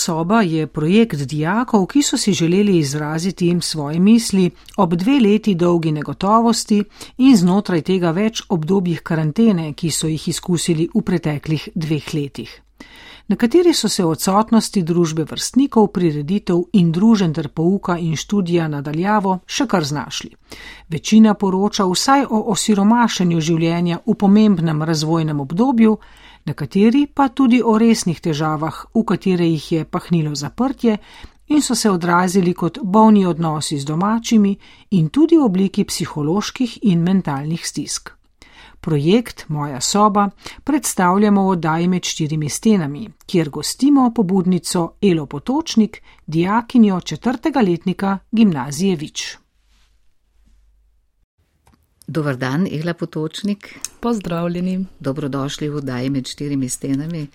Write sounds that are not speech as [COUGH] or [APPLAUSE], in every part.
soba je projekt dijakov, ki so si želeli izraziti jim svoje misli ob dve leti dolgi negotovosti in znotraj tega več obdobjih karantene, ki so jih izkusili v preteklih dveh letih. Nekateri so se odsotnosti družbe vrstnikov, prireditev in družen ter pouka in študija nadaljavo še kar znašli. Večina poroča vsaj o osiromašenju življenja v pomembnem razvojnem obdobju, nekateri pa tudi o resnih težavah, v katere jih je pahnilo zaprtje in so se odrazili kot bolni odnosi z domačimi in tudi v obliki psiholoških in mentalnih stisk. Projekt Moja soba predstavljamo v oddaji med štirimi stenami, kjer gostimo pobudnico Elo Potočnik, dijakinjo četrtega letnika gimnazije Vič. Dobar dan, Ela Potočnik. Pozdravljeni. Dobrodošli v oddaji med štirimi stenami.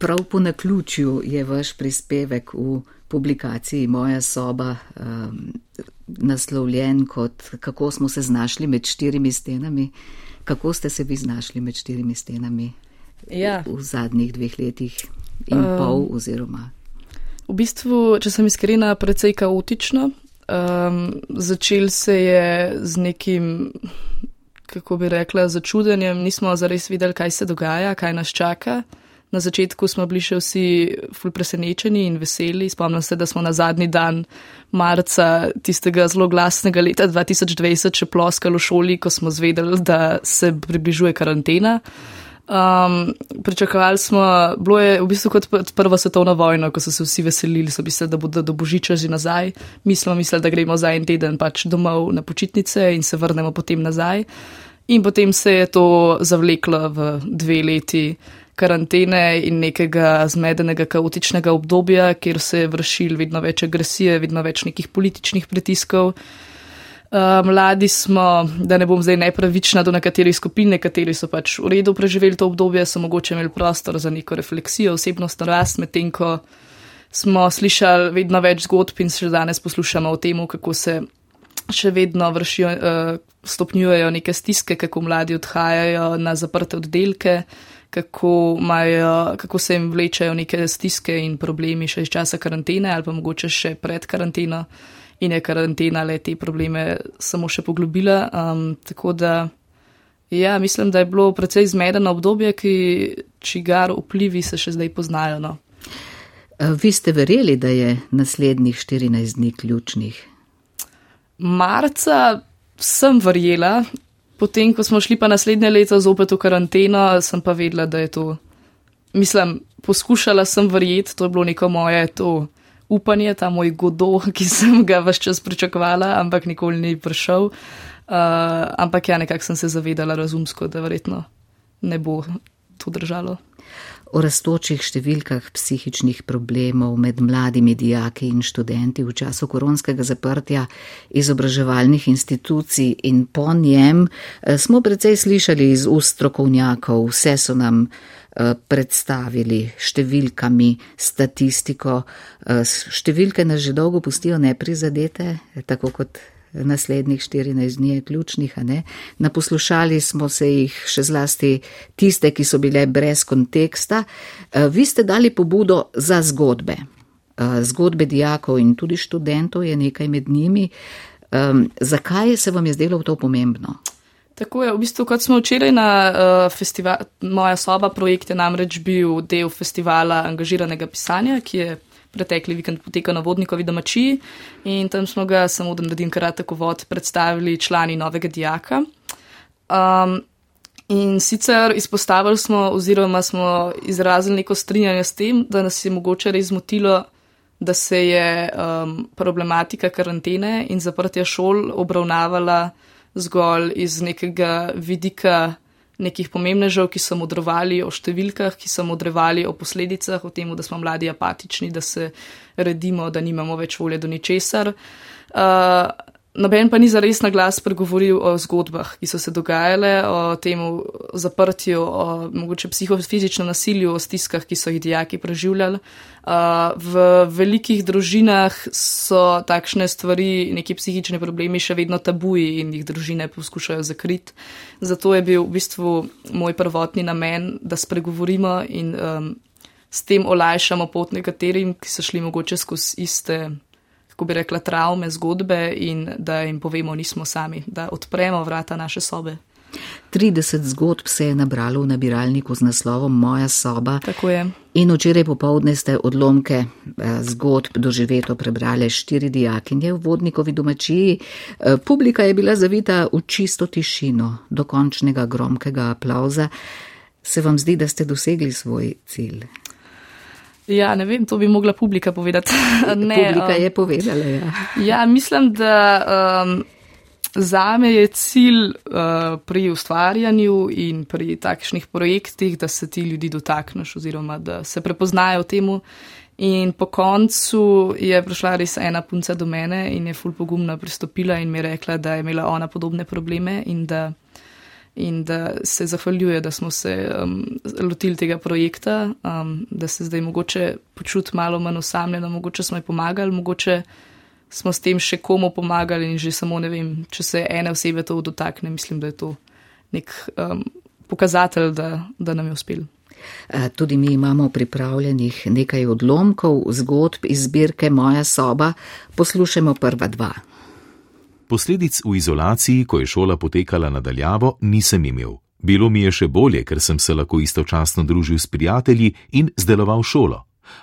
Prav po naključju je vaš prispevek v publikaciji Moja soba um, naslovljen kot Kako smo se znašli med štirimi stenami. Kako ste se vi znašli med štirimi stenami ja. v zadnjih dveh letih in um, pol oziroma? V bistvu, če sem iskrena, precej kaotično. Um, začel se je z nekim, kako bi rekla, začudenjem, nismo zares videli, kaj se dogaja, kaj nas čaka. Na začetku smo bili še vsi ful presenečeni in veseli. Spomnim se, da smo na zadnji dan marca tistega zelo glasnega leta 2020 še ploskali v šoli, ko smo zvedeli, da se približuje karantena. Um, pričakovali smo, bilo je v bistvu kot prva svetovna vojna, ko so se vsi veselili, so mislili, da bodo do božiča že nazaj. Mi smo mislili, da gremo za en teden pač domov na počitnice in se vrnemo potem nazaj. In potem se je to zavleklo v dve leti karantene in nekega zmedenega, kaotičnega obdobja, kjer se je vršil vedno več agresije, vedno več nekih političnih pritiskov. Eh, mladi smo, da ne bom zdaj nepravična do nekaterih skupin, nekateri so pač v redu preživeli to obdobje, so mogoče imeli prostor za neko refleksijo, osebnostno rast, medtem ko smo slišali vedno več zgodb in še danes poslušamo o tem, kako se še vedno vršijo, uh, stopnjujejo neke stiske, kako mladi odhajajo na zaprte oddelke. Kako, imajo, kako se jim vlečajo neke stiske in problemi še iz časa karantene, ali pa mogoče še pred karanteno. Uh, in je karantena le te probleme samo še poglobila. Um, tako da, ja, mislim, da je bilo precej zmedeno obdobje, ki čigar vplivi se še zdaj poznajo. No. Vi ste verjeli, da je naslednjih 14 dni ključnih? Marca sem verjela, potem, ko smo šli pa naslednje leto zopet v karanteno, sem pa vedela, da je to. Mislim, poskušala sem verjeti, to je bilo neko moje to upanje, ta moj godo, [LAUGHS] ki sem ga vse čas pričakovala, ampak nikoli ni prišel. Uh, ampak ja, nekako sem se zavedala razumsko, da verjetno ne bo to držalo. O raztočih številkah psihičnih problemov med mladimi dijaki in študenti v času koronskega zaprtja izobraževalnih institucij in po njem eh, smo precej slišali iz ust strokovnjakov, vse so nam Eh, predstavili številkami, statistiko. Eh, številke nas že dolgo pustijo neprizadete, tako kot naslednjih 14 dni je ključnih. Naposlušali smo se jih še zlasti tiste, ki so bile brez konteksta. Eh, vi ste dali pobudo za zgodbe. Zgodbe dijakov in tudi študentov je nekaj med njimi. Zakaj se vam je zdelo to pomembno? Tako je, v bistvu, kot smo včeraj na uh, festivalu, moja soba projekt je namreč bil del festivala angažiranega pisanja, ki je pretekli vikend potekal na vodnikovi domačiji in tam smo ga, samo da naredim kratek uvod, predstavili člani novega dijaka. Um, in sicer izpostavili smo oziroma smo izrazili neko strinjanje s tem, da nas je mogoče res zmotilo, da se je um, problematika karantene in zaprtja šol obravnavala zgolj iz nekega vidika nekih pomembnežev, ki so modrovali o številkah, ki so modrovali o posledicah, o tem, da smo mladi apatični, da se redimo, da nimamo več volje do ničesar. Uh, noben pa ni zares na glas pregovoril o zgodbah, ki so se dogajale, o tem zaprtju, o mogoče psihofizičnem nasilju, o stiskah, ki so jih dijaki preživljali. V velikih družinah so takšne stvari, neki psihični problemi še vedno tabuji in jih družine poskušajo zakriti. Zato je bil v bistvu moj prvotni namen, da spregovorimo in um, s tem olajšamo pot nekaterim, ki so šli mogoče skozi iste kako bi rekla, travme, zgodbe in da jim povemo, nismo sami, da odpremo vrata naše sobe. 30 zgodb se je nabralo v nabiralniku z naslovom Moja soba. Tako je. In včeraj popovdne ste odlomke eh, zgodb doživeto prebrali štiri dijakinje v vodnikovi domačiji. Eh, publika je bila zavita v čisto tišino, do končnega gromkega aplauza. Se vam zdi, da ste dosegli svoj cilj? Ja, ne vem, to bi mogla publika povedati. [LAUGHS] ne, publika um, je povedala. Ja, ja mislim, da um, za me je cilj uh, pri ustvarjanju in pri takšnih projektih, da se ti ljudi dotakneš oziroma da se prepoznajo temu. In po koncu je prišla res ena punca do mene in je ful pogumno pristopila in mi rekla, da je imela ona podobne probleme in da in da se zahvaljuje, da smo se um, lotili tega projekta, um, da se zdaj mogoče počuti malo manj osamljeno, mogoče smo ji pomagali, mogoče smo s tem še komu pomagali in že samo ne vem, če se ene osebe to dotakne, mislim, da je to nek um, pokazatelj, da, da nam je uspel. Tudi mi imamo pripravljenih nekaj odlomkov, zgodb iz zbirke Moja soba. Poslušajmo prva dva. Posledic v izolaciji, ko je šola potekala nadaljavo, nisem imel. Bilo mi je še bolje, ker sem se lahko istočasno družil s prijatelji in zdeloval šolo.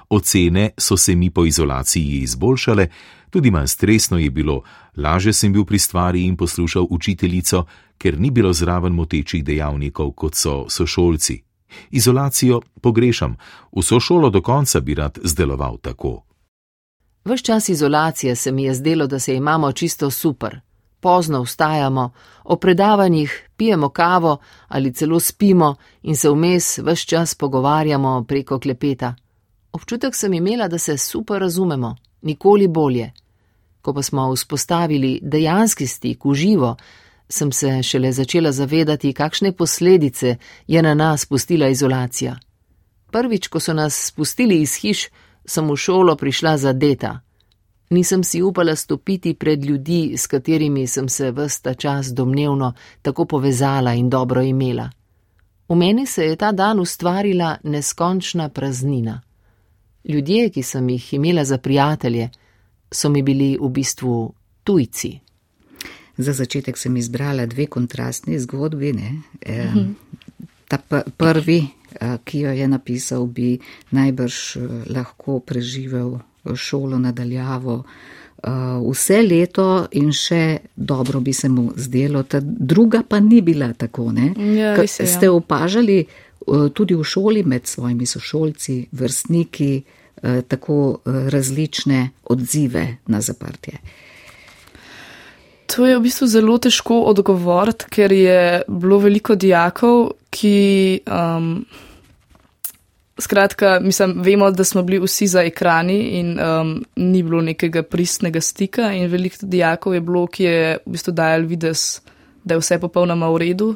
Ocene so se mi po izolaciji izboljšale, tudi manj stresno je bilo, laže sem bil pri stvari in poslušal učiteljico, ker ni bilo zraven motečih dejavnikov, kot so sošolci. Izolacijo pogrešam, vso šolo do konca bi rad zdeloval tako. Ves čas izolacije se mi je zdelo, da se imamo čisto super. Pozno vstajamo, o predavanjih pijemo kavo ali celo spimo in se vmes ves čas pogovarjamo preko klepeta. Občutek sem imela, da se super razumemo, nikoli bolje. Ko pa smo vzpostavili dejanski stik v živo, sem se šele začela zavedati, kakšne posledice je na nas pustila izolacija. Prvič, ko so nas spustili iz hiš, sem v šolo prišla zadeta. Nisem si upala stopiti pred ljudi, s katerimi sem se vsta čas domnevno tako povezala in dobro imela. V meni se je ta dan ustvarila neskončna praznina. Ljudje, ki sem jih imela za prijatelje, so mi bili v bistvu tujci. Za začetek sem izbrala dve kontrastni zgodbi. E, ta prvi ki jo je napisal, bi najbrž eh, lahko preživel šolo nadaljavo eh, vse leto in še dobro bi se mu zdelo. Ta druga pa ni bila tako. Ja, je, Ste ja. opažali tudi v šoli med svojimi sošolci, vrstniki, tako različne odzive na zaprtje? To je v bistvu zelo težko odgovoriti, ker je bilo veliko dijakov, ki. Um, skratka, mislim, vemo, da smo bili vsi za ekrani in um, ni bilo nekega pristnega stika, in veliko dijakov je bilo, ki je v bistvu dajal vides, da je vse popolnoma v redu,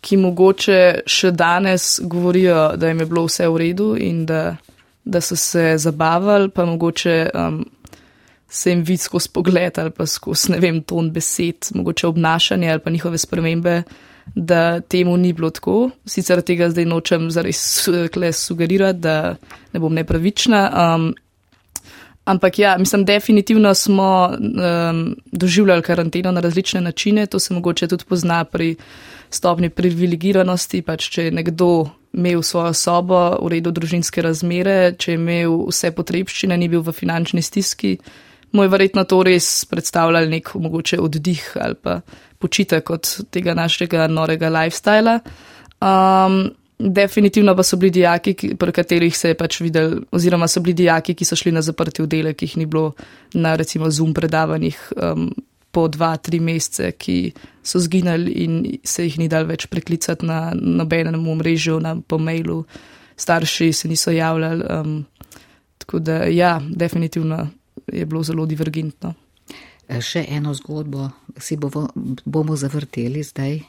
ki mogoče še danes govorijo, da jim je bilo vse v redu in da, da so se zabavali, pa mogoče. Um, se jim vidi skozi pogled ali pa skozi, ne vem, ton besed, mogoče obnašanje ali pa njihove spremembe, da temu ni bilo tako. Sicer tega zdaj nočem zares sugerirati, da ne bom nepravična. Um, ampak ja, mislim, definitivno smo um, doživljali karanteno na različne načine, to se mogoče tudi pozna pri stopni privilegiranosti, pač če je nekdo imel svojo sobo, v redu družinske razmere, če je imel vse potrebščine, ni bil v finančni stiski mu je verjetno to res predstavljalo nek mogoče oddih ali pa počitek od tega našega norega lifestyla. Um, definitivno pa so bili dijaki, pri katerih se je pač videl, oziroma so bili dijaki, ki so šli na zaprti oddelek, ki jih ni bilo na recimo Zoom predavanjih um, po dva, tri mesece, ki so zginali in se jih ni dal več preklicati na nobenem omrežju, na po mailu, starši se niso javljali. Um, tako da ja, definitivno je bilo zelo divergentno. Še eno zgodbo si bomo, bomo zavrteli zdaj.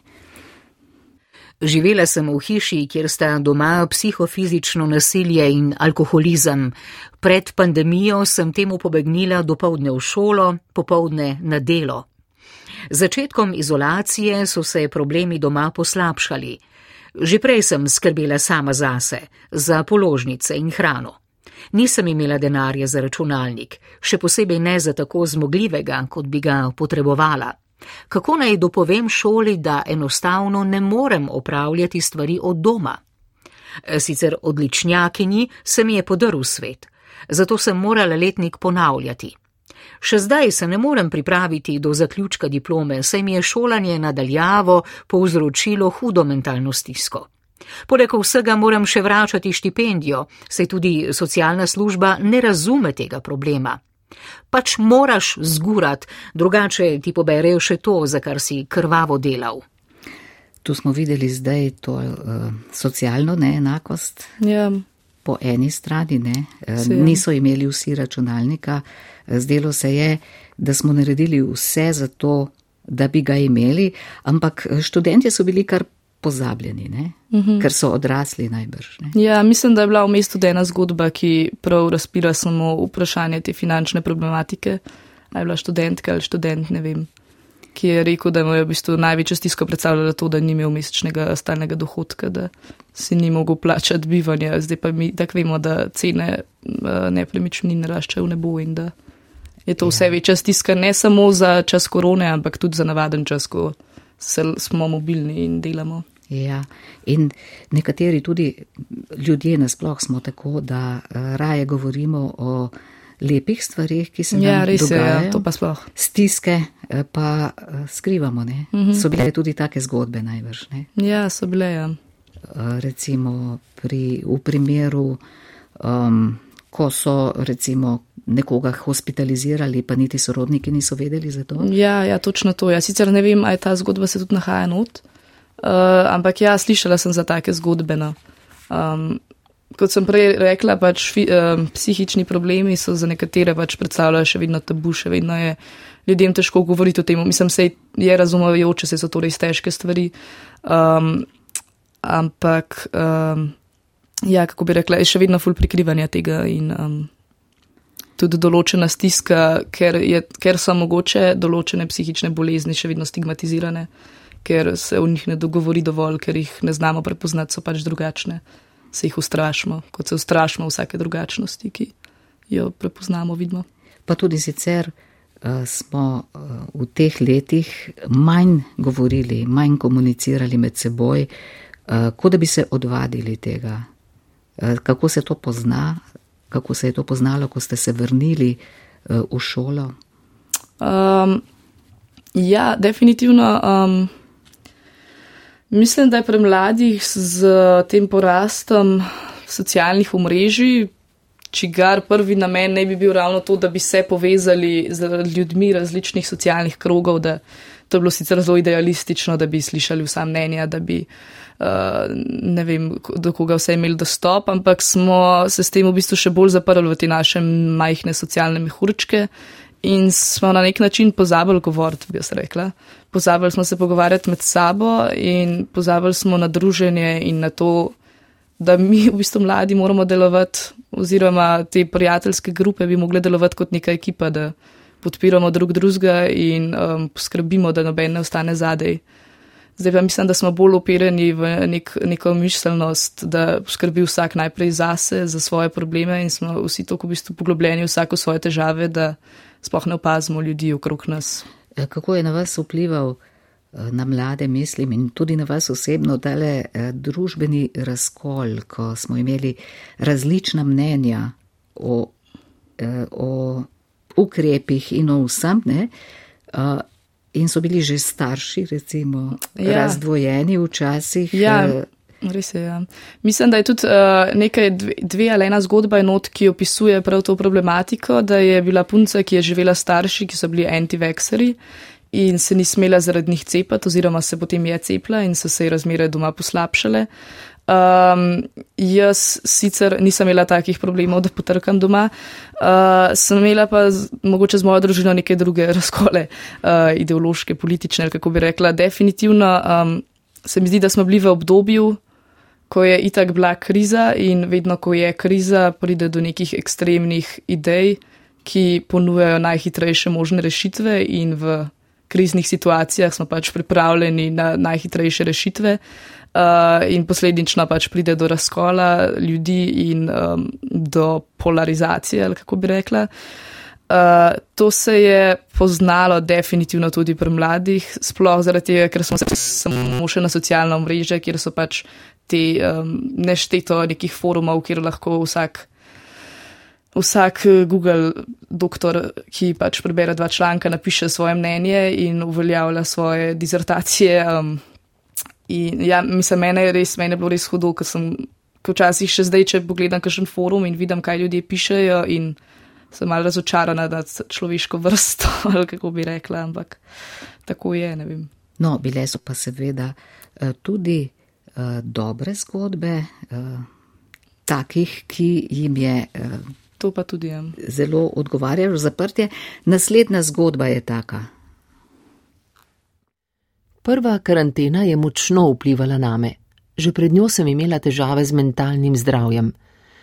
Živela sem v hiši, kjer sta doma psihofizično nasilje in alkoholizem. Pred pandemijo sem temu pobegnila dopoledne v šolo, popoldne na delo. Začetkom izolacije so se problemi doma poslabšali. Že prej sem skrbela sama zase, za položnice in hrano. Nisem imela denarja za računalnik, še posebej ne za tako zmogljivega, kot bi ga potrebovala. Kako naj dopovem šoli, da enostavno ne morem opravljati stvari od doma? Sicer odličnjakinji se mi je podrl svet, zato sem morala letnik ponavljati. Še zdaj se ne morem pripraviti do zaključka diplome, saj mi je šolanje nadaljavo povzročilo hudo mentalno stisko. Poleg vsega moram še vračati štipendijo, saj tudi socialna služba ne razume tega problema. Pač moraš zgurat, drugače ti poberejo še to, za kar si krvavo delal. Tu smo videli zdaj to uh, socialno neenakost. Ja. Po eni strani ne, uh, niso imeli vsi računalnika. Zdelo se je, da smo naredili vse za to, da bi ga imeli, ampak študenti so bili kar pozabljeni, uh mhm. -huh. ker so odrasli najbrž. Ne? Ja, mislim, da je bila v mestu ena zgodba, ki prav razpira samo vprašanje te finančne problematike. Ali je bila študentka ali študent, ne vem, ki je rekel, da mu je v bistvu največjo stisko predstavljalo to, da ni imel mesečnega stalnega dohodka, da si ni mogel plačati bivanja. Zdaj pa mi tako vemo, da cene uh, nepremičnin naraščajo v nebo in da je to vse ja. večja stiska ne samo za čas korone, ampak tudi za navaden čas, ko smo mobilni in delamo. Ja, in nekateri tudi ljudje nasploh smo tako, da uh, raje govorimo o lepih stvarih, ki se nam ja, res dogajajo. Ja, to pa sploh. Stiske eh, pa uh, skrivamo, ne? Uh mhm. -huh. So bile tudi take zgodbe najvrš, ne? Ja, so bile, ja. Uh, recimo pri, v primeru, um, ko so recimo nekoga hospitalizirali, pa niti sorodniki niso vedeli za to. Ja, ja, točno to. Ja, sicer ne vem, ali ta zgodba se tudi nahaja not, uh, ampak ja, slišala sem za take zgodbe. No. Um, kot sem prej rekla, pač fi, um, psihični problemi so za nekatere pač predstavljajo še vedno tabu, še vedno je ljudem težko govoriti o tem. Mislim, se je razumevajoče, se so to res težke stvari. Um, ampak, um, ja, kako bi rekla, je še vedno ful prikrivanja tega in. Um, tudi določena stiska, ker, je, ker so mogoče določene psihične bolezni še vedno stigmatizirane, ker se o njih ne dogovori dovolj, ker jih ne znamo prepoznati, so pač drugačne. Se jih ustrašimo, kot se ustrašimo vsake drugačnosti, ki jo prepoznamo, vidimo. Pa tudi sicer uh, smo uh, v teh letih manj govorili, manj komunicirali med seboj, uh, kot da bi se odvadili tega. Uh, kako se to pozna, kako se je to poznalo, ko ste se vrnili uh, v šolo? Um, ja, definitivno. Um, mislim, da je pri mladih z tem porastom socialnih omrežij, čigar prvi namen ne bi bil ravno to, da bi se povezali z ljudmi različnih socialnih krogov, da to je bilo sicer zelo idealistično, da bi slišali vsa mnenja, da bi uh, ne vem, do koga vse imeli dostop, ampak smo se s tem v bistvu še bolj zaprli v te naše majhne socialne mehurčke in smo na nek način pozabili govoriti, bi jaz rekla. Pozabili smo se pogovarjati med sabo in pozabili smo na druženje in na to, da mi v bistvu mladi moramo delovati, oziroma te prijateljske grupe bi mogli delovati kot neka ekipa, da podpiramo drug drugega in um, poskrbimo, da noben ne ostane zadej. Zdaj pa mislim, da smo bolj opereni v nek, neko miselnost, da skrbi vsak najprej zase, za svoje probleme in smo vsi tako v bistvu poglobljeni vsako svoje težave, da sploh ne opazimo ljudi okrog nas. E, kako je na vas vplival, e, na mlade mislim in tudi na vas osebno, tale e, družbeni razkol, ko smo imeli različna mnenja o, o ukrepih in o vsem, ne? In so bili že starši, recimo, ja. razdvojeni včasih. Ja. Eh, res je. Ja. Mislim, da je tudi uh, nekaj dve, dve ali ena zgodba enot, ki opisuje prav to problematiko, da je bila punca, ki je živela starši, ki so bili anti-vaxeri in se ni smela zaradi njih cepati, oziroma se potem je cepla in so se razmere doma poslabšale. Um, jaz sicer nisem imela takih problemov, da potrkam doma, uh, sem imela pa z, mogoče z mojo družino neke druge [LAUGHS] razkole, uh, ideološke, politične, kako bi rekla. Definitivno um, se mi zdi, da smo bili v obdobju, ko je itak bila kriza in vedno, ko je kriza, pride do nekih ekstremnih idej, ki ponujajo najhitrejše možne rešitve in v kriznih situacijah smo pač pripravljeni na najhitrejše rešitve. Uh, in posledično pač pride do razkola ljudi in um, do polarizacije, ali kako bi rekla. Uh, to se je poznalo definitivno tudi pri mladih, sploh zaradi tega, ker smo se samo še na socialno mreže, kjer so pač te um, nešteto nekih forumov, kjer lahko vsak vsak eh, Google doktor, ki pač prebere dva članka, napiše svoje mnenje in uveljavlja svoje dizertacije. Um, in ja, mislim, mene je res, mene je bilo res hudo, ker sem, ker včasih še zdaj, če pogledam kakšen forum in vidim, kaj ljudje pišejo in sem malo razočarana nad človeško vrsto, [LAUGHS] ali kako bi rekla, ampak tako je, ne vem. No, bile so pa seveda eh, tudi uh, dobre zgodbe, uh, takih, ki jim je uh, To pa tudi je. Zelo odgovarjajo zaprtje. Naslednja zgodba je taka. Prva karantena je močno vplivala name. Že pred njo sem imela težave z mentalnim zdravjem.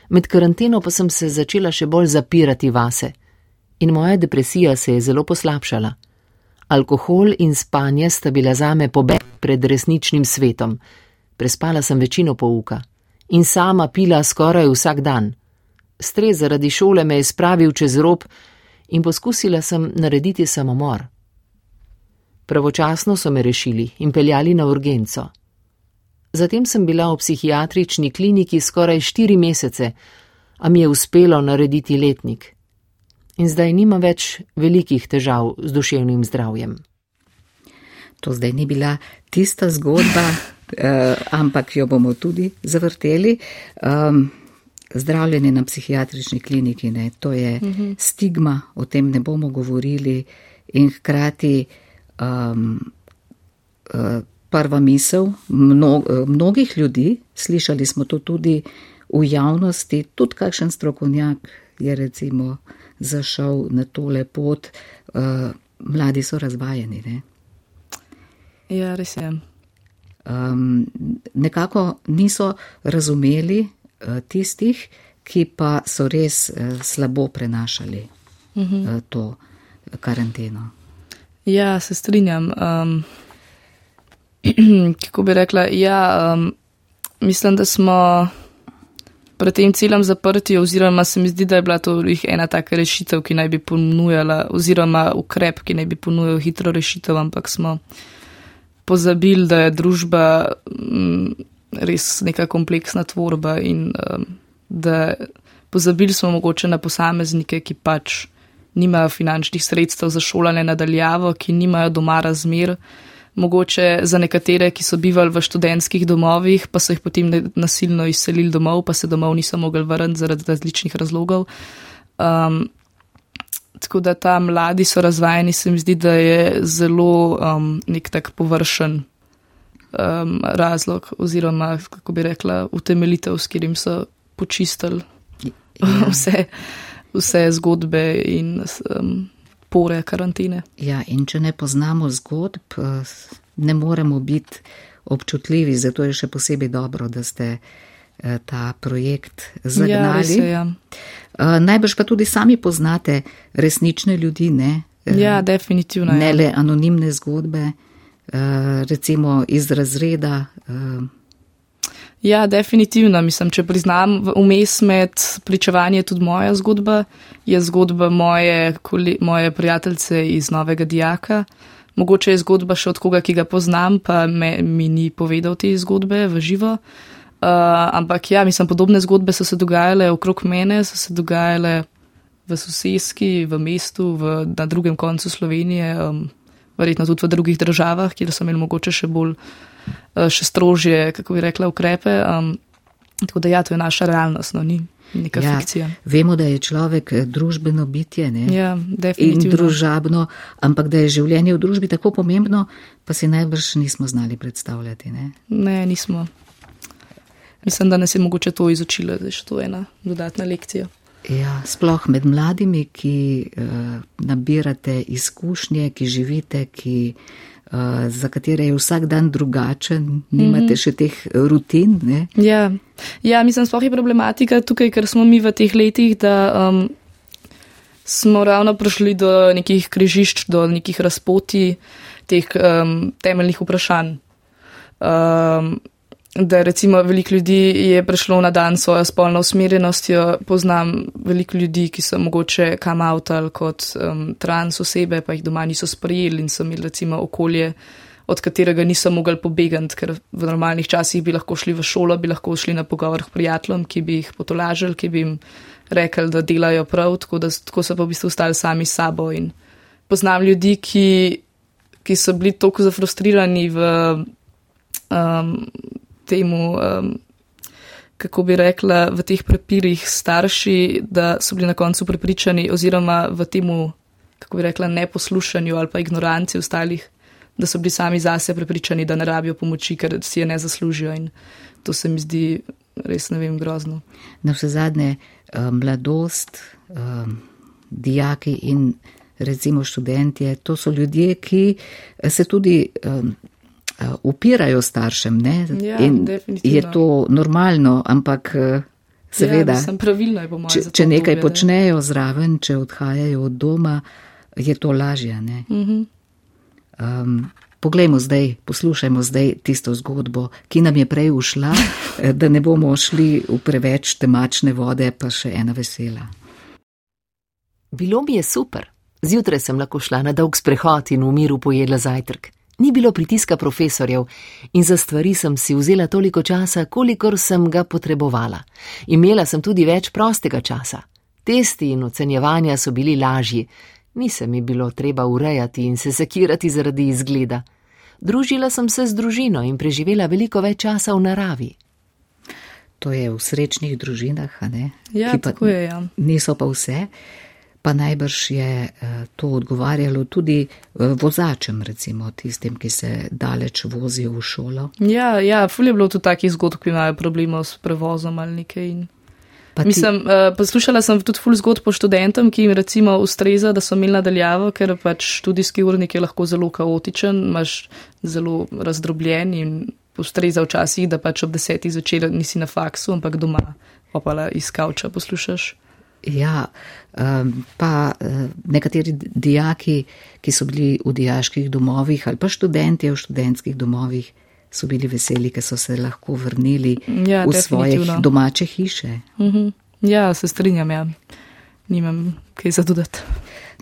Med karanteno pa sem se začela še bolj zapirati vase. In moja depresija se je zelo poslabšala. Alkohol in spanje sta bila zame pobeg pred resničnim svetom. Prespala sem večino pouka. In sama pila skoraj vsak dan. Stres zaradi šole me je spravil čez rob in poskusila sem narediti samomor. Pravočasno so me rešili in peljali na urgenco. Zatem sem bila v psihiatrični kliniki skoraj štiri mesece, a mi je uspelo narediti letnik. In zdaj nima več velikih težav z duševnim zdravjem. To zdaj ni bila tista zgodba, [LAUGHS] eh, ampak jo bomo tudi zavrteli. Um, zdravljenje na psihiatrični kliniki, ne, to je uh -huh. stigma, o tem ne bomo govorili in hkrati um, uh, prva misel mno, uh, mnogih ljudi, slišali smo to tudi v javnosti, tudi kakšen strokovnjak je recimo zašel na tole pot, uh, mladi so razvajeni. Ne. Ja, res je. Um, nekako niso razumeli, Eh, tistih, ki pa so res eh, slabo prenašali uh. -huh. to karanteno. Ja, se strinjam. Um, [CLEARS THROAT] kako bi rekla, ja, um, mislim, da smo pred tem celem zaprti, oziroma se mi zdi, da je bila to ena taka rešitev, ki naj bi ponujala, oziroma ukrep, ki naj bi ponujal hitro rešitev, ampak smo pozabili, da je družba. Um, res neka kompleksna tvorba in um, da pozabili smo mogoče na posameznike, ki pač nimajo finančnih sredstev za šolanje nadaljavo, ki nimajo doma razmer. Mogoče za nekatere, ki so bivali v študentskih domovih, pa so jih potem nasilno izselili domov, pa se domov niso mogli vrniti zaradi različnih razlogov. Um, tako da ta mladi so razvajeni, se mi zdi, da je zelo um, nek tak površen um, razlog oziroma, kako bi rekla, utemeljitev, s katerim so počistili ja. [LAUGHS] vse, vse zgodbe in um, pore karantene. Ja, in če ne poznamo zgodb, eh, ne moremo biti občutljivi, zato je še posebej dobro, da ste eh, ta projekt zagnali. Ja, je, ja. Eh, najbrž pa tudi sami poznate resnične ljudi, ne? Ja, definitivno. Ne ja. le anonimne zgodbe. Recimo iz razreda. Ja, definitivno. Mislim, če priznam, vmes med pričevanjem je tudi moja zgodba, je zgodba moje, moje prijateljice iz Novega Dijaka. Mogoče je zgodba še od koga, ki ga poznam, pa me, mi ni povedal te zgodbe v živo. Uh, ampak ja, mislim, podobne zgodbe so se dogajale okrog mene, so se dogajale v sosedski, v mestu, v, na drugem koncu Slovenije. Um, verjetno tudi v drugih državah, kjer so imeli mogoče še bolj, eh, še strožje, kako bi rekla, ukrepe. Um, tako da ja, to je naša realnost, no ni. Neka ja, fikcija. Vemo, da je človek eh, družbeno bitje ja, in družabno, ampak da je življenje v družbi tako pomembno, pa si najbrž nismo znali predstavljati. Ne, ne nismo. mislim, da nas je mogoče to izučilo, da je to ena dodatna lekcija. Ja, sploh med mladimi, ki uh, nabirate izkušnje, ki živite, ki, za katere je vsak dan drugačen, nimate mm -hmm. še teh rutin. Ja. ja, mislim, sploh je problematika tukaj, ker smo mi v teh letih, da um, smo ravno prišli do nekih križišč, do nekih razpoti teh um, temeljnih vprašanj. Um, da recimo veliko ljudi je prišlo na dan svojo spolno usmerjenostjo, poznam veliko ljudi, ki so mogoče kam avtal kot um, trans osebe, pa jih doma niso sprejeli in so imeli recimo okolje, od katerega niso mogli pobegati, ker v normalnih časih bi lahko šli v šolo, bi lahko šli na pogovor k prijateljem, ki bi jih potolažili, ki bi jim rekli, da delajo prav, tako, da, tako so pa v bistvu ostali sami s sabo. In poznam ljudi, ki, ki so bili toliko zafrustrirani v. Um, temu, um, kako bi rekla, v teh prepirih starši, da so bili na koncu prepričani, oziroma v temu, kako bi rekla, neposlušanju ali pa ignoranci ostalih, da so bili sami zase prepričani, da ne rabijo pomoči, ker si je ne zaslužijo. In to se mi zdi res ne vem grozno. Na vse zadnje, um, mladost, um, dijaki in recimo študentje, to so ljudje, ki se tudi. Eh, upirajo staršem. Ja, je to normalno, ampak eh, seveda, ja, pravilno je če, če nekaj obje, počnejo zraven, če odhajajo od doma, je to lažje. Um, poglejmo zdaj, poslušajmo zdaj tisto zgodbo, ki nam je prej ušla, [LAUGHS] eh, da ne bomo šli v preveč temačne vode, pa še ena vesela. Bilo mi je super. Zjutraj sem lahko šla na dolg sprehod in v miru pojedla zajtrk. Ni bilo pritiska profesorjev in za stvari sem si vzela toliko časa, kolikor sem ga potrebovala. Imela sem tudi več prostega časa. Testi in ocenjevanja so bili lažji, ni se mi bilo treba urejati in se sekirati zaradi izgleda. Družila sem se z družino in preživela veliko več časa v naravi. To je v srečnih družinah, a ne? Ja, tako je. Ja. Niso pa vse pa najbrž je eh, to odgovarjalo tudi eh, vozačem, recimo tistim, ki se daleč vozijo v šolo. Ja, ja fulje bilo tudi takih zgodb, ki imajo problemov s prevozom ali nekaj. In... Mislim, uh, poslušala sem tudi ful zgodb po študentom, ki jim recimo ustreza, da so imeli nadaljavo, ker pač študijski urnik je lahko zelo kaotičen, imaš zelo razdrobljen in ustreza včasih, da pač ob desetih zvečer nisi na faksu, ampak doma, pa pa iz kavča poslušaš. Ja, pa eh, nekateri dijaki, ki so bili v dijaških domovih ali pa študenti v študentskih domovih, so bili veseli, ker so se lahko vrnili ja, v svoje domače hiše. Mhm. Ja, se strinjam, ja. nimam kaj zadudati.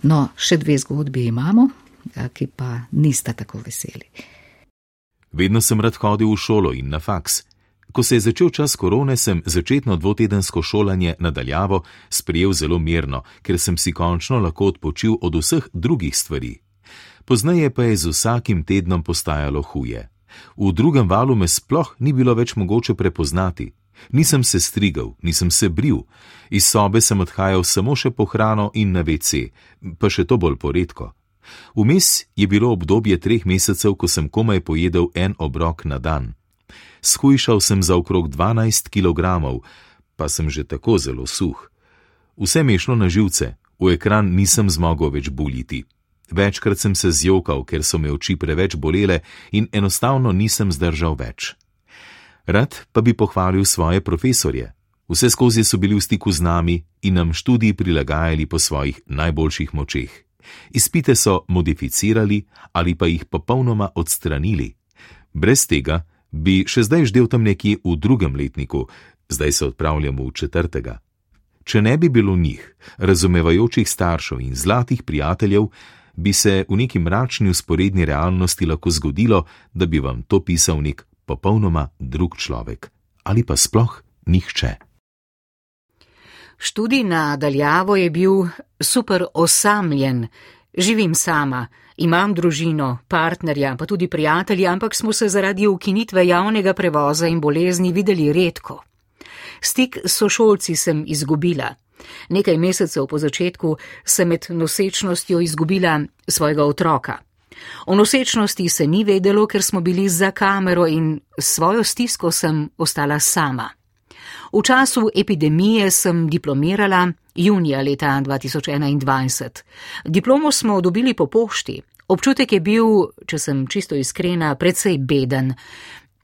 No, še dve zgodbi imamo, ki pa nista tako veseli. Vedno sem rad hodil v šolo in na faks. Ko se je začel čas korone, sem začetno dvotedensko šolanje nadaljavo sprejel zelo mirno, ker sem si končno lahko odpočil od vseh drugih stvari. Poznaje pa je z vsakim tednom postajalo huje. V drugem valu me sploh ni bilo več mogoče prepoznati. Nisem se strigal, nisem se bril, iz sobe sem odhajal samo še po hrano in na WC, pa še to bolj poredko. Vmes je bilo obdobje treh mesecev, ko sem komaj pojedel en obrok na dan shujšal sem za okrog 12 kg, pa sem že tako zelo suh. Vse mi je šlo na živce, v ekran nisem zmogel več buliti. Večkrat sem se zjokal, ker so me oči preveč bolele in enostavno nisem zdržal več. Rad pa bi pohvalil svoje profesorje. Vse skozi so bili v stiku z nami in nam študij prilagajali po svojih najboljših močeh. Izpite so modificirali ali pa jih popolnoma odstranili. Brez tega bi še zdaj ždel tam nekje v drugem letniku, zdaj se odpravljamo v četrtega. Če ne bi bilo njih, razumevajočih staršev in zlatih prijateljev, bi se v neki mračni usporedni realnosti lahko zgodilo, da bi vam to pisal nek popolnoma drug človek ali pa sploh nihče. Študij na daljavo je bil super osamljen, živim sama. Imam družino, partnerja, pa tudi prijatelja, ampak smo se zaradi ukinitve javnega prevoza in bolezni videli redko. Stik s sošolci sem izgubila. Nekaj mesecev po začetku sem med nosečnostjo izgubila svojega otroka. O nosečnosti se ni vedelo, ker smo bili za kamero in svojo stisko sem ostala sama. V času epidemije sem diplomirala junija leta 2021. Diplomo smo dobili po pošti. Občutek je bil, če sem čisto iskrena, precej beden.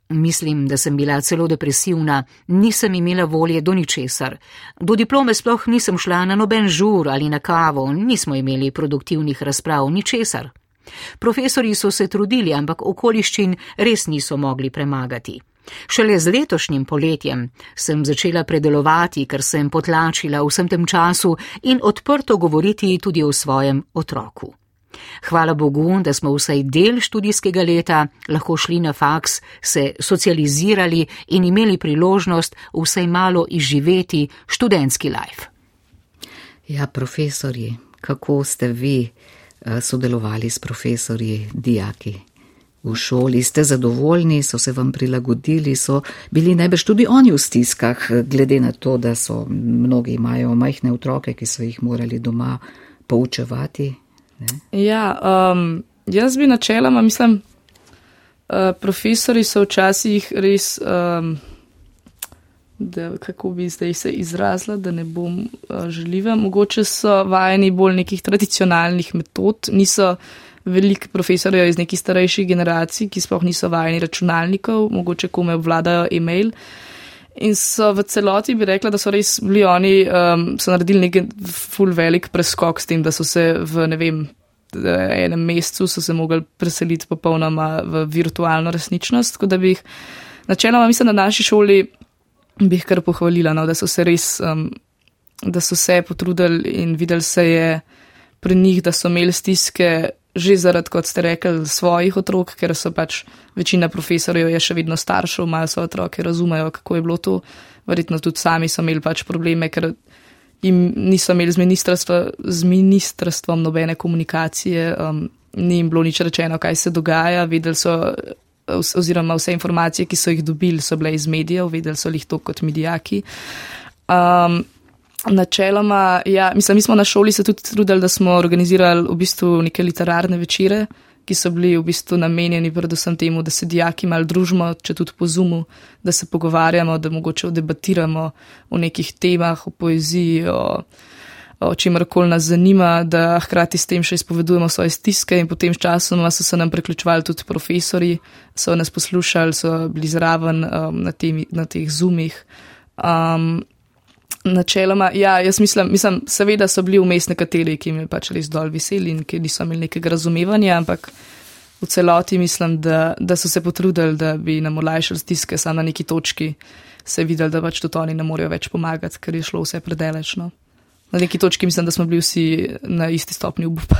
Mislim, da sem bila celo depresivna, nisem imela volje do ničesar. Do diplome sploh nisem šla na noben žur ali na kavo, nismo imeli produktivnih razprav, ničesar. Profesori so se trudili, ampak okoliščin res niso mogli premagati. Šele z letošnjim poletjem sem začela predelovati, ker sem potlačila vsem tem času in odprto govoriti tudi o svojem otroku. Hvala Bogu, da smo vsaj del študijskega leta lahko šli na faks, se socializirali in imeli priložnost vsaj malo izživeti študentski life. Ja, profesori, kako ste vi eh, sodelovali s profesori, dijaki? V šoli ste zadovoljni, so se vam prilagodili, so bili najbrž tudi oni v stiskah, glede na to, da so mnogi imajo majhne otroke, ki so jih morali doma poučevati. Ne? Ja, um, jaz bi načeloma, mislim, uh, profesori so včasih res, um, da, kako bi zdaj se izrazila, da ne bom uh, želiva, mogoče so vajeni bolj nekih tradicionalnih metod, niso veliko profesorjev iz nekih starejših generacij, ki sploh niso vajeni računalnikov, mogoče kome obvladajo e-mail. In so v celoti bi rekla, da so res bili oni, um, so naredili nek full velik preskok s tem, da so se v ne vem, enem mesecu so se mogli preseliti popolnoma v virtualno resničnost. Tako da bi jih načeloma, mislim, na naši šoli bi jih kar pohvalila, no, da so se res, um, da so se potrudili in videli se je pri njih, da so imeli stiske že zaradi, kot ste rekli, svojih otrok, ker so pač večina profesorjev je še vedno staršev, imajo svoje otroke, razumejo, kako je bilo to. Verjetno tudi sami so imeli pač probleme, ker jim niso imeli z, z ministrstvom nobene komunikacije, um, ni jim bilo nič rečeno, kaj se dogaja, videli so, oziroma vse informacije, ki so jih dobili, so bile iz medijev, videli so jih to kot medijaki. Um, Načeloma, ja, mislim, mi smo na šoli se tudi trudili, da smo organizirali v bistvu neke literarne večere, ki so bili v bistvu namenjeni predvsem temu, da se dijaki mal družimo, če tudi po zumu, da se pogovarjamo, da mogoče debatiramo o nekih temah, o poeziji, o, o čemrkoli nas zanima, da hkrati s tem še izpovedujemo svoje stiske in potem s časom so se nam priključevali tudi profesori, so nas poslušali, so bili zraven um, na, temi, na teh zumih. Um, Načeloma, ja, jaz mislim, mislim, seveda so bili vmes nekateri, ki mi pač res dol veseli in ki niso imeli nekega razumevanja, ampak v celoti mislim, da, da so se potrudili, da bi nam olajšali stiske, samo na neki točki se je videli, da pač tudi oni ne morejo več pomagati, ker je šlo vse predelečno. Na neki točki mislim, da smo bili vsi na isti stopni obupa.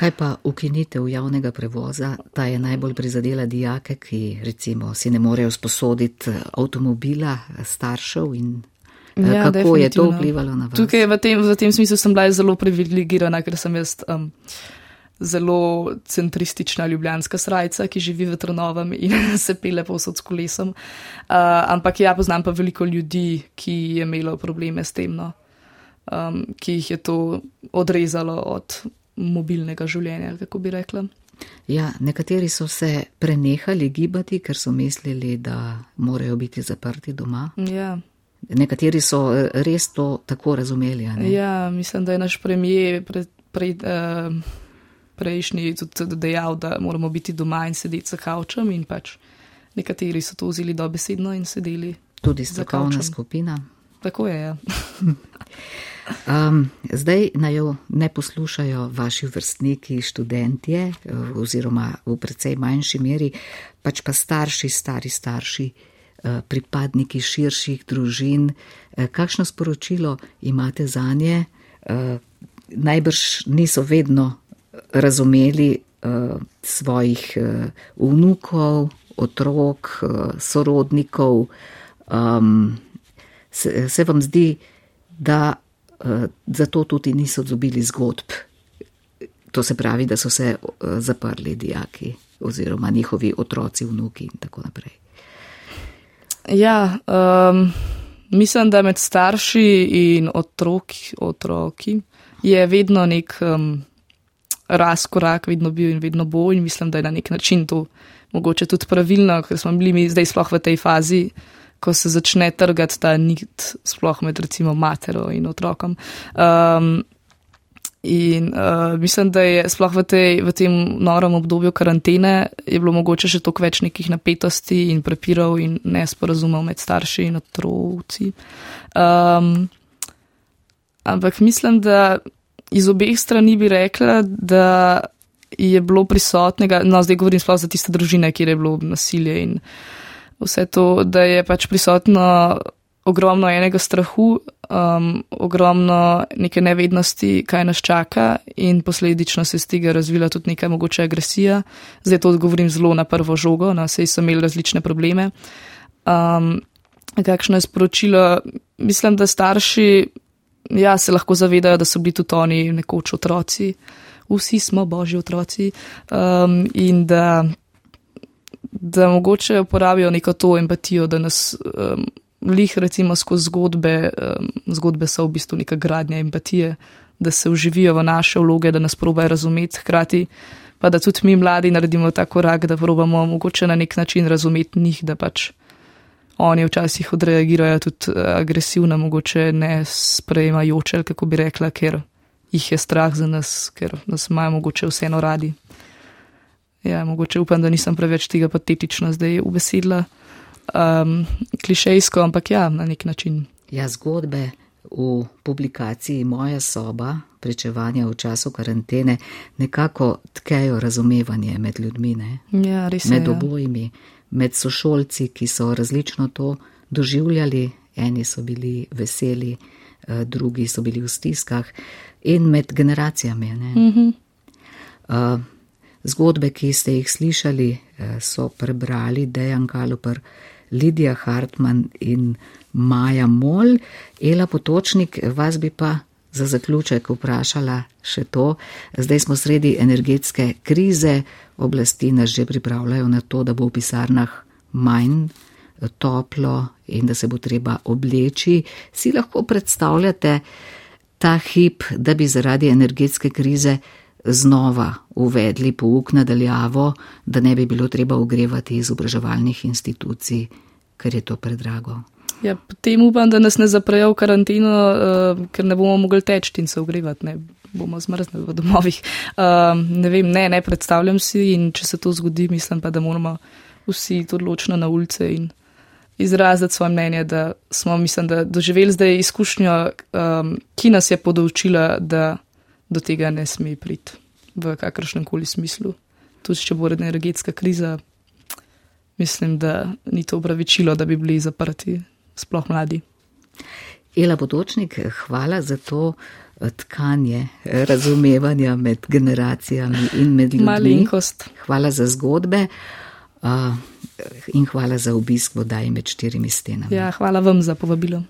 Kaj pa ukinitev javnega prevoza, ta je najbolj prizadela dijake, ki recimo si ne morejo sposoditi avtomobila staršev in Ja, Kako je to vplivalo na vas? Tukaj v tem, v tem smislu sem bila zelo privilegirana, ker sem jaz um, zelo centristična ljubljanska srajca, ki živi v Trnovem in [LAUGHS] se pele povsod s kolesom. Uh, ampak ja, poznam pa veliko ljudi, ki je imelo probleme s tem, no, um, ki jih je to odrezalo od mobilnega življenja, kako bi rekla. Ja, nekateri so se prenehali gibati, ker so mislili, da morajo biti zaprti doma. Ja. Nekateri so eh, res to tako razumeli. Ja, mislim, da je naš premijer pre, pre, uh, prejšnji tudi dejal, da moramo biti doma in sedeti za kavčem, in pač nekateri so to vzeli dobesedno in sedeli. Tudi strokovna skupina. Tako je. Ja. [LAUGHS] um, zdaj naj jo ne poslušajo vaši vrstniki, študentje, eh, oziroma v precej manjši meri, pač pa starši, stari starši. Eh, pripadniki širših družin. Eh, kakšno sporočilo imate za nje? Eh, najbrž niso vedno razumeli svojih vnukov, otrok, sorodnikov. Se vam zdi, da zato tudi niso dobili zgodb? To se pravi, da so se zaprli dijaki oziroma njihovi otroci, vnuki in tako naprej. Ja, um, mislim, da med starši in otroki, otroki je vedno nek, um, raz korak vedno bil in vedno bo in mislim, da je na nek način to mogoče tudi pravilno, ker smo bili mi zdaj sploh v tej fazi, ko se začne trgati ta nit sploh med recimo matero in otrokom. Um, In uh, mislim, da je sploh v, tej, v tem norem obdobju karantene je bilo mogoče še toliko več nekih napetosti in prepirov in nesporazumov med starši in otroci. Um, ampak mislim, da iz obeh strani bi rekla, da je bilo prisotnega, no zdaj govorim sploh za tiste družine, kjer je bilo nasilje in vse to, da je pač prisotno ogromno enega strahu, um, ogromno neke nevednosti, kaj nas čaka in posledično se iz tega razvila tudi neka mogoče agresija. Zdaj to odgovorim zelo na prvo žogo, na no, sej so imeli različne probleme. Um, kakšno je sporočilo? Mislim, da starši ja, se lahko zavedajo, da so bili tudi oni nekoč otroci, vsi smo božji otroci um, in da, da mogoče uporabijo neko to empatijo, da nas um, lih recimo skozi zgodbe, zgodbe so v bistvu neka gradnja empatije, da se uživijo v naše vloge, da nas probajo razumeti, hkrati pa da tudi mi mladi naredimo ta korak, da probamo mogoče na nek način razumeti njih, da pač oni včasih odreagirajo tudi eh, agresivno, mogoče ne sprejemajoče, kako bi rekla, ker jih je strah za nas, ker nas imajo mogoče vseeno radi. Ja, mogoče upam, da nisem preveč tega patetično zdaj ubesedla, um, klišejsko, ampak ja, na nek način. Ja, zgodbe v publikaciji Moja soba, prečevanja v času karantene, nekako tkejo razumevanje med ljudmi, ne? Ja, res je. Med ja. obojimi med sošolci, ki so različno to doživljali, eni so bili veseli, eh, drugi so bili v stiskah, in med generacijami. Mm -hmm. Zgodbe, ki ste jih slišali, eh, so prebrali Dejan Kaloper, Lidija Hartmann in Maja Mol, Ela Potočnik, vas bi pa. Za zaključek vprašala še to. Zdaj smo sredi energetske krize, oblasti nas že pripravljajo na to, da bo v pisarnah manj toplo in da se bo treba obleči. Si lahko predstavljate ta hip, da bi zaradi energetske krize znova uvedli pouk nadaljavo, da ne bi bilo treba ogrevati izobraževalnih institucij, ker je to predrago. Ja, potem upam, da nas ne zaprejo v karanteno, uh, ker ne bomo mogli teči in se ogrevati, ne bomo zmrznili v domovih. Uh, ne vem, ne, ne predstavljam si in če se to zgodi, mislim pa, da moramo vsi odločno na ulice in izraziti svoje mnenje, da smo, mislim, da doživeli zdaj izkušnjo, um, ki nas je podovčila, da do tega ne sme priti v kakršnem koli smislu. Tudi če bo energetska kriza, mislim, da ni to upravičilo, da bi bili zaprti sploh mladi. Ela Potočnik, hvala za to eh, tkanje razumevanja med generacijami in med ljudmi. Malenkost. Hvala za zgodbe uh, in hvala za obisk vodaj med štirimi stenami. Ja, hvala vam za povabilo.